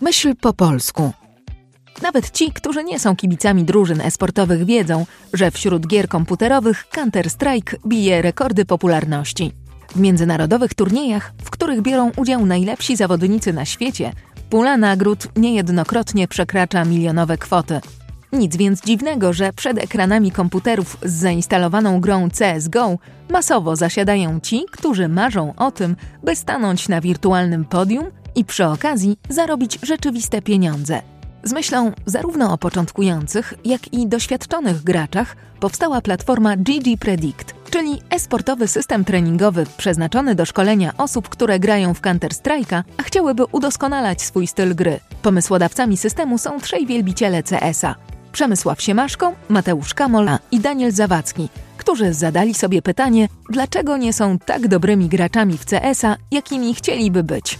Myśl po polsku. Nawet ci, którzy nie są kibicami drużyn esportowych, wiedzą, że wśród gier komputerowych Counter-Strike bije rekordy popularności. W międzynarodowych turniejach, w których biorą udział najlepsi zawodnicy na świecie, pula nagród niejednokrotnie przekracza milionowe kwoty. Nic więc dziwnego, że przed ekranami komputerów z zainstalowaną grą CSGO masowo zasiadają ci, którzy marzą o tym, by stanąć na wirtualnym podium i przy okazji zarobić rzeczywiste pieniądze. Z myślą zarówno o początkujących, jak i doświadczonych graczach powstała platforma GG Predict, czyli esportowy system treningowy przeznaczony do szkolenia osób, które grają w Counter-Strike'a, a chciałyby udoskonalać swój styl gry. Pomysłodawcami systemu są trzej wielbiciele CS-a. Przemysław Siemaszko, Mateusz Kamola i Daniel Zawadzki, którzy zadali sobie pytanie, dlaczego nie są tak dobrymi graczami w CS-a, jakimi chcieliby być.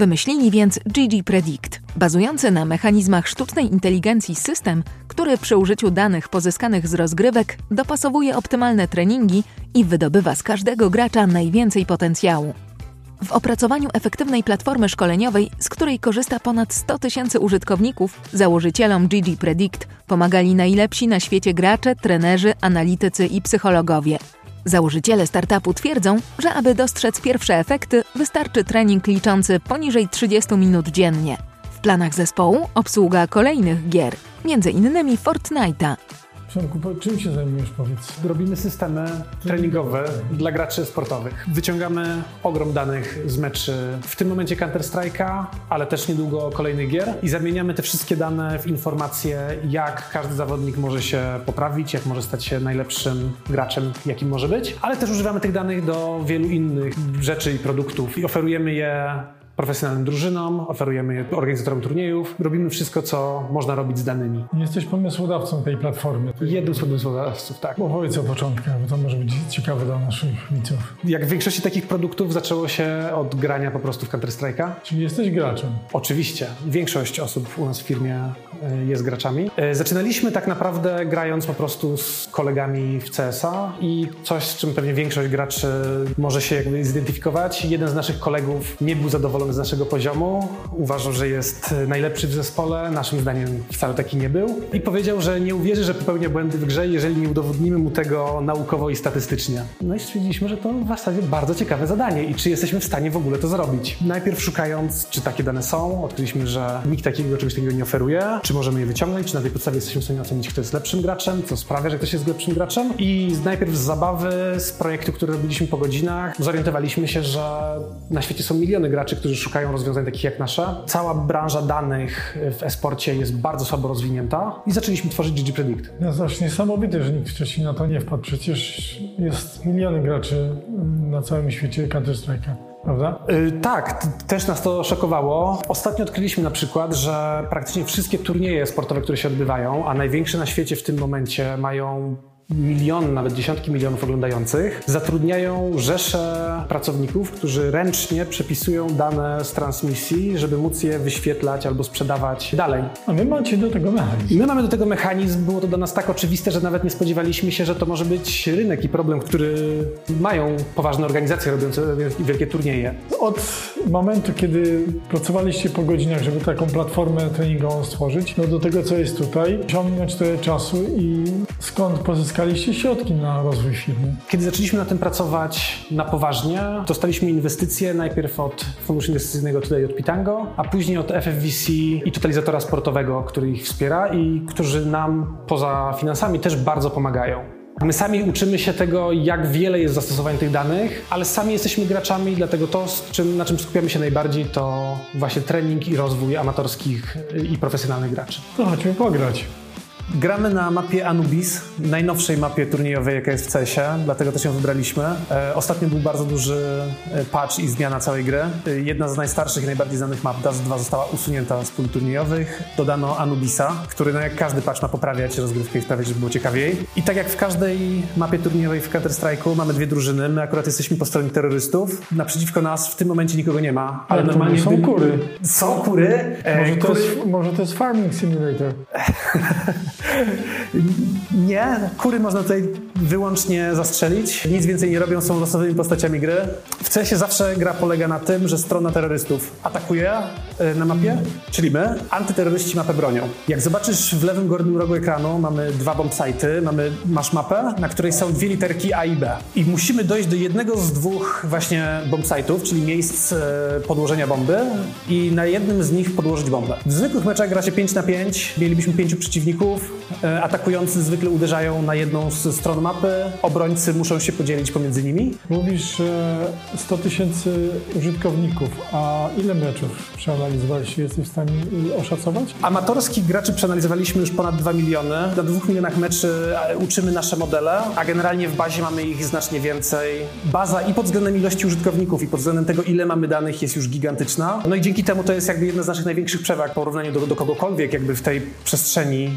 Wymyślili więc GG Predict, bazujący na mechanizmach sztucznej inteligencji system, który przy użyciu danych pozyskanych z rozgrywek dopasowuje optymalne treningi i wydobywa z każdego gracza najwięcej potencjału. W opracowaniu efektywnej platformy szkoleniowej, z której korzysta ponad 100 tysięcy użytkowników, założycielom GG Predict pomagali najlepsi na świecie gracze, trenerzy, analitycy i psychologowie. Założyciele startupu twierdzą, że aby dostrzec pierwsze efekty, wystarczy trening liczący poniżej 30 minut dziennie. W planach zespołu obsługa kolejnych gier, m.in. Fortnite'a, Przemku, czym się zajmujesz, powiedz? Robimy systemy treningowe dla graczy sportowych. Wyciągamy ogrom danych z meczy, w tym momencie Counter-Strike'a, ale też niedługo kolejnych gier i zamieniamy te wszystkie dane w informacje, jak każdy zawodnik może się poprawić, jak może stać się najlepszym graczem, jakim może być, ale też używamy tych danych do wielu innych rzeczy i produktów i oferujemy je profesjonalnym drużynom, oferujemy je organizatorom turniejów. Robimy wszystko, co można robić z danymi. Jesteś pomysłodawcą tej platformy. Jednym z pomysłodawców, tak. Opowiedz o początkach, bo to może być ciekawe dla naszych widzów. Jak w większości takich produktów zaczęło się od grania po prostu w Counter-Strike'a. Czyli jesteś graczem? Oczywiście. Większość osób u nas w firmie e, jest graczami. E, zaczynaliśmy tak naprawdę grając po prostu z kolegami w CS-a i coś, z czym pewnie większość graczy może się jakby zidentyfikować. Jeden z naszych kolegów nie był zadowolony z naszego poziomu. Uważał, że jest najlepszy w zespole. Naszym zdaniem wcale taki nie był. I powiedział, że nie uwierzy, że popełnia błędy w grze, jeżeli nie udowodnimy mu tego naukowo i statystycznie. No i stwierdziliśmy, że to w zasadzie bardzo ciekawe zadanie i czy jesteśmy w stanie w ogóle to zrobić. Najpierw szukając, czy takie dane są, odkryliśmy, że nikt takiego czegoś takiego nie oferuje, czy możemy je wyciągnąć, czy na tej podstawie jesteśmy w stanie ocenić, kto jest lepszym graczem, co sprawia, że ktoś jest lepszym graczem. I najpierw z zabawy, z projektu, który robiliśmy po godzinach, zorientowaliśmy się, że na świecie są miliony graczy, którzy szukają rozwiązań takich jak nasze. Cała branża danych w esporcie jest bardzo słabo rozwinięta i zaczęliśmy tworzyć GG Predict. No znaczy niesamowite, że nikt wcześniej na to nie wpadł. Przecież jest miliony graczy na całym świecie Counter-Strike'a. Prawda? Yy, tak, też nas to szokowało. Ostatnio odkryliśmy na przykład, że praktycznie wszystkie turnieje sportowe, które się odbywają, a największe na świecie w tym momencie mają miliony, nawet dziesiątki milionów oglądających, zatrudniają rzesze pracowników, którzy ręcznie przepisują dane z transmisji, żeby móc je wyświetlać albo sprzedawać dalej. A wy macie do tego mechanizm? My mamy do tego mechanizm. Było to dla nas tak oczywiste, że nawet nie spodziewaliśmy się, że to może być rynek i problem, który mają poważne organizacje robiące wielkie turnieje. Od momentu, kiedy pracowaliście po godzinach, żeby taką platformę treningową stworzyć, no do tego, co jest tutaj, ciągnąć tyle czasu i skąd pozyskać uzyskaliście środki na rozwój firmy? Kiedy zaczęliśmy na tym pracować na poważnie, dostaliśmy inwestycje najpierw od funduszu inwestycyjnego tutaj od Pitango, a później od FFVC i totalizatora sportowego, który ich wspiera i którzy nam poza finansami też bardzo pomagają. My sami uczymy się tego, jak wiele jest zastosowań tych danych, ale sami jesteśmy graczami, dlatego to, czym, na czym skupiamy się najbardziej, to właśnie trening i rozwój amatorskich i profesjonalnych graczy. To chodźmy pograć. Gramy na mapie Anubis, najnowszej mapie turniejowej, jaka jest w CES-ie, dlatego też ją wybraliśmy. E, ostatnio był bardzo duży e, patch i zmiana całej gry. E, jedna z najstarszych i najbardziej znanych map, Dust 2, została usunięta z pól turniejowych. Dodano Anubisa, który no jak każdy patch ma poprawiać rozgrywkę i sprawiać, żeby było ciekawiej. I tak jak w każdej mapie turniejowej w Counter-Strike'u mamy dwie drużyny. My akurat jesteśmy po stronie terrorystów. Naprzeciwko nas w tym momencie nikogo nie ma. Ale, ale normalnie są kury. Są kury. Może, to jest, może to jest Farming Simulator. Nie, kury można tutaj wyłącznie zastrzelić. Nic więcej nie robią, są losowymi postaciami gry. W CS-ie zawsze gra polega na tym, że strona terrorystów atakuje e, na mapie, czyli my, antyterroryści mapę bronią. Jak zobaczysz w lewym górnym rogu ekranu, mamy dwa bombsite'y, mamy, masz mapę, na której są dwie literki A i B. I musimy dojść do jednego z dwóch właśnie bombsite'ów, czyli miejsc e, podłożenia bomby i na jednym z nich podłożyć bombę. W zwykłych meczach gra się 5 na 5, mielibyśmy pięciu przeciwników, atakujący zwykle uderzają na jedną z stron mapy, obrońcy muszą się podzielić pomiędzy nimi. Mówisz, że 100 tysięcy użytkowników, a ile meczów przeanalizowaliście? Jesteś w stanie oszacować? Amatorskich graczy przeanalizowaliśmy już ponad 2 miliony. Na dwóch milionach meczy e, uczymy nasze modele, a generalnie w bazie mamy ich znacznie więcej. Baza i pod względem ilości użytkowników, i pod względem tego, ile mamy danych, jest już gigantyczna. No i dzięki temu to jest jakby jedna z naszych największych przewag w porównaniu do, do kogokolwiek jakby w tej przestrzeni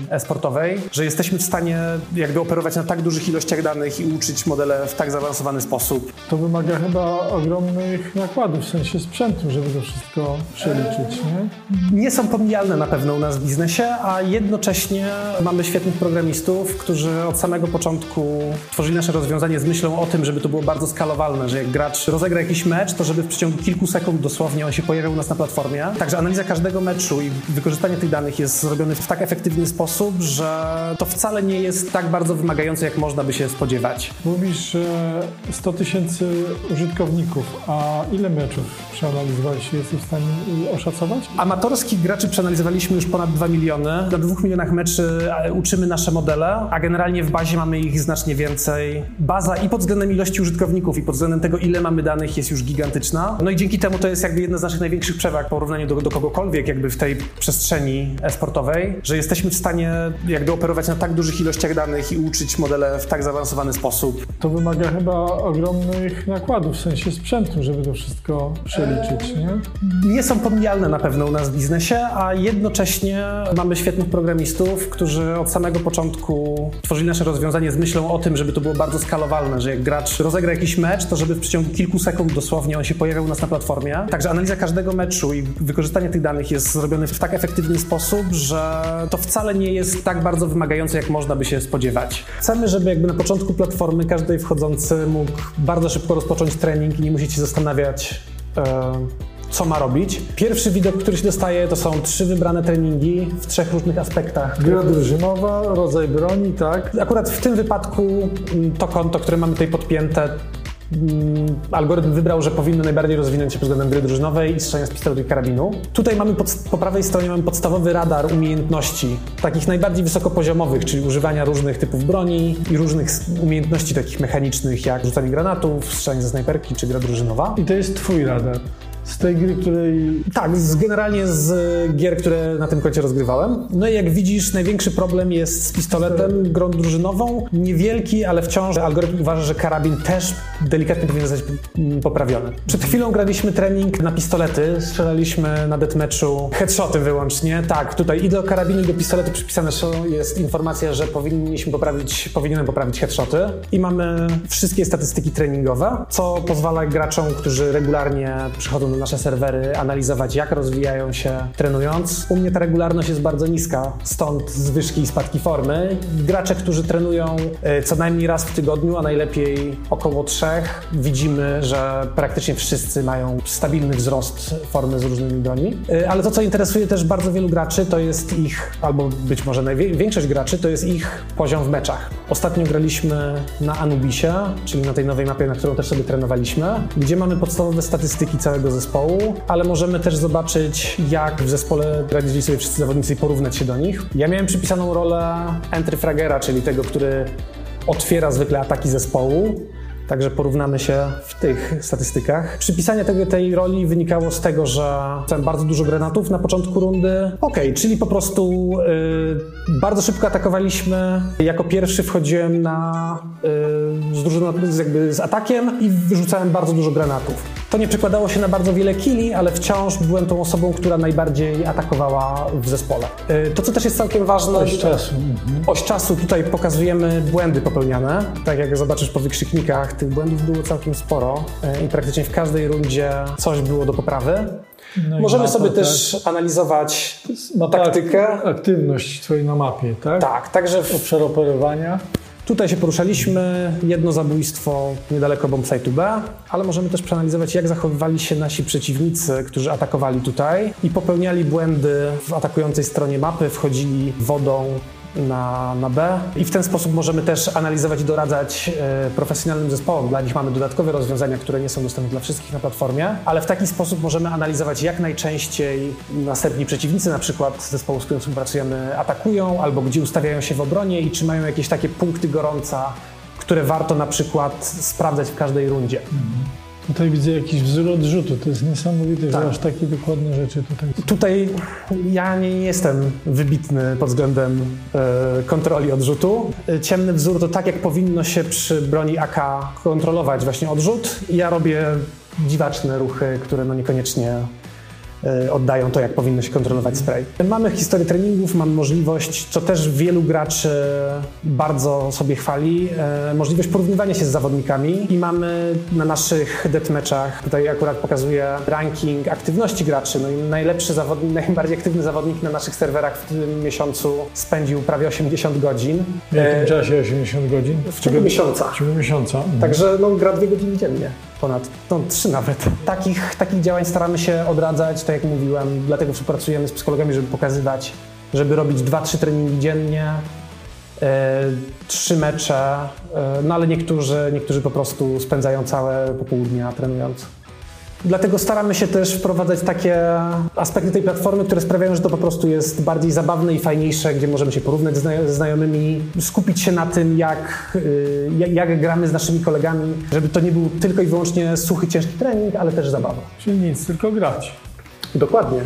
że jesteśmy w stanie jakby operować na tak dużych ilościach danych i uczyć modele w tak zaawansowany sposób. To wymaga chyba ogromnych nakładów, w sensie sprzętu, żeby to wszystko przeliczyć, nie? Nie są pomijalne na pewno u nas w biznesie, a jednocześnie mamy świetnych programistów, którzy od samego początku tworzyli nasze rozwiązanie z myślą o tym, żeby to było bardzo skalowalne, że jak gracz rozegra jakiś mecz, to żeby w przeciągu kilku sekund dosłownie on się pojawiał u nas na platformie. Także analiza każdego meczu i wykorzystanie tych danych jest zrobione w tak efektywny sposób, że to wcale nie jest tak bardzo wymagające, jak można by się spodziewać. Mówisz, że 100 tysięcy użytkowników, a ile meczów przeanalizowaliście? Jesteś w stanie oszacować? Amatorskich graczy przeanalizowaliśmy już ponad 2 miliony. Na dwóch milionach meczy e, uczymy nasze modele, a generalnie w bazie mamy ich znacznie więcej. Baza i pod względem ilości użytkowników, i pod względem tego, ile mamy danych, jest już gigantyczna. No i dzięki temu to jest jakby jedna z naszych największych przewag w porównaniu do, do kogokolwiek jakby w tej przestrzeni e-sportowej, że jesteśmy w stanie jakby operować na tak dużych ilościach danych i uczyć modele w tak zaawansowany sposób. To wymaga chyba ogromnych nakładów, w sensie sprzętu, żeby to wszystko przeliczyć, nie? Nie są pomijalne na pewno u nas w biznesie, a jednocześnie mamy świetnych programistów, którzy od samego początku tworzyli nasze rozwiązanie z myślą o tym, żeby to było bardzo skalowalne, że jak gracz rozegra jakiś mecz, to żeby w przeciągu kilku sekund dosłownie on się pojawiał u nas na platformie. Także analiza każdego meczu i wykorzystanie tych danych jest zrobione w tak efektywny sposób, że to wcale nie jest tak bardzo wymagające, jak można by się spodziewać. Chcemy, żeby jakby na początku platformy każdy wchodzący mógł bardzo szybko rozpocząć trening i nie musieć się zastanawiać, e, co ma robić. Pierwszy widok, który się dostaje, to są trzy wybrane treningi w trzech różnych aspektach. Gra drużynowa, rodzaj broni, tak? Akurat w tym wypadku mm, to konto, które mamy tutaj podpięte, algorytm wybrał, że powinno najbardziej rozwinąć się pod względem gry drużynowej i strzelania z pistoletu i karabinu. Tutaj mamy po prawej stronie mamy podstawowy radar umiejętności, takich najbardziej wysokopoziomowych, czyli używania różnych typów broni i różnych umiejętności takich mechanicznych, jak rzucanie granatów, strzelanie ze snajperki czy gra drużynowa. I to jest twój radar. Z tej gry, której Tak, z, generalnie z gier, które na tym koncie rozgrywałem. No i jak widzisz, największy problem jest z pistoletem, grą drużynową. Niewielki, ale wciąż algorytm uważa, że karabin też delikatnie powinien zostać mm, poprawiony. Przed chwilą graliśmy trening na pistolety, strzelaliśmy na deathmatchu headshoty wyłącznie. Tak, tutaj i do karabinu, i do pistoletu przypisane jest informacja, że powinniśmy poprawić, powinienem poprawić headshoty. I mamy wszystkie statystyki treningowe, co pozwala graczom, którzy regularnie przychodzą na nasze serwery, analizować, jak rozwijają się trenując. U mnie ta regularność jest bardzo niska, stąd zwyżki i spadki formy. Gracze, którzy trenują e, co najmniej raz w tygodniu, a najlepiej około trzech, widzimy, że praktycznie wszyscy mają stabilny wzrost formy z różnymi broni. E, Ale to, co interesuje też bardzo wielu graczy, to jest ich, albo być może większość graczy, to jest ich poziom w meczach. Ostatnio graliśmy na Anubisie, czyli na tej nowej mapie, na którą też sobie trenowaliśmy, gdzie mamy podstawowe statystyki całego zespołu, ale możemy też zobaczyć, jak w zespole radzili sobie wszyscy zawodnicy i porównać się do nich. Ja miałem przypisaną rolę entry fragera, czyli tego, który otwiera zwykle ataki zespołu. Także porównamy się w tych statystykach. Przypisanie tego, tej roli wynikało z tego, że miałem bardzo dużo granatów na początku rundy. Okej, czyli po prostu y, bardzo szybko atakowaliśmy. Jako pierwszy wchodziłem na, y, z drużyną jakby z atakiem i wyrzucałem bardzo dużo granatów. To nie przekładało się na bardzo wiele killi, ale wciąż byłem tą osobą, która najbardziej atakowała w zespole. Y, to, co też jest całkiem ważne... Oś czasu. Oś czasu tutaj pokazujemy błędy popełniane. Tak jak zobaczysz po wykrzyknikach, tych błędów było całkiem sporo e, i praktycznie w każdej rundzie coś było do poprawy. No Możemy mapa sobie też analizować Mapa taktykę. ak- aktywność twojej na mapie, tak? Tak, także w, Obszar operowania. Tutaj się poruszaliśmy, jedno zabójstwo niedaleko bombsite'u B, ale możemy też przeanalizować, jak zachowywali się nasi przeciwnicy, którzy atakowali tutaj i popełniali błędy w atakującej stronie mapy, wchodzili wodą na, na B i w ten sposób możemy też analizować i doradzać e, profesjonalnym zespołom. Dla nich mamy dodatkowe rozwiązania, które nie są dostępne dla wszystkich na platformie, ale w taki sposób możemy analizować jak najczęściej następni przeciwnicy, na przykład zespołu, z którym współpracujemy, atakują albo gdzie ustawiają się w obronie i czy mają jakieś takie punkty gorąca, które warto na przykład sprawdzać w każdej rundzie. Tutaj widzę jakiś wzór odrzutu. To jest niesamowite, Tak. że aż takie dokładne rzeczy tutaj są. Tutaj ja nie jestem wybitny pod względem e, kontroli odrzutu. E, Ciemny wzór to tak, jak powinno się przy broni AK kontrolować właśnie odrzut. Ja robię dziwaczne ruchy, które no niekoniecznie oddają to, jak powinno się kontrolować spray. Mamy historię treningów, mamy możliwość, co też wielu graczy bardzo sobie chwali, e, możliwość porównywania się z zawodnikami i mamy na naszych deathmatchach, tutaj akurat pokazuję ranking aktywności graczy, no i najlepszy zawodnik, najbardziej aktywny zawodnik na naszych serwerach w tym miesiącu spędził prawie 80 godzin. W jakim E, czasie 80 godzin? w ciągu miesiąca. W ciągu miesiąca. Mhm. Także no, gra dwie godziny dziennie, ponad, no trzy nawet. Takich, takich działań staramy się odradzać, tak jak mówiłem, dlatego współpracujemy z psychologami, żeby pokazywać, żeby robić dwa, trzy treningi dziennie, e, trzy mecze, e, no ale niektórzy, niektórzy po prostu spędzają całe popołudnia trenując. Dlatego staramy się też wprowadzać takie aspekty tej platformy, które sprawiają, że to po prostu jest bardziej zabawne i fajniejsze, gdzie możemy się porównać ze zna- ze znajomymi, skupić się na tym, jak, y, jak, jak gramy z naszymi kolegami, żeby to nie był tylko i wyłącznie suchy, ciężki trening, ale też zabawa. Czyli nic, tylko grać. Dokładnie.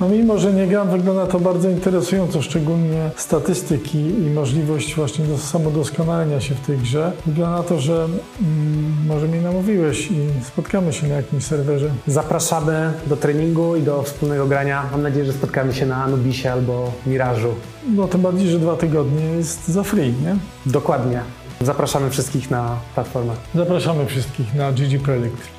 No mimo, że nie gram, wygląda to bardzo interesująco, szczególnie statystyki i możliwość właśnie do samodoskonalenia się w tej grze. Wygląda na to, że mm, może mnie namówiłeś i spotkamy się na jakimś serwerze. Zapraszamy do treningu i do wspólnego grania. Mam nadzieję, że spotkamy się na Anubisie albo Mirażu. No tym bardziej, że dwa tygodnie jest za free, nie? Dokładnie. Zapraszamy wszystkich na platformę. Zapraszamy wszystkich na GG Predict.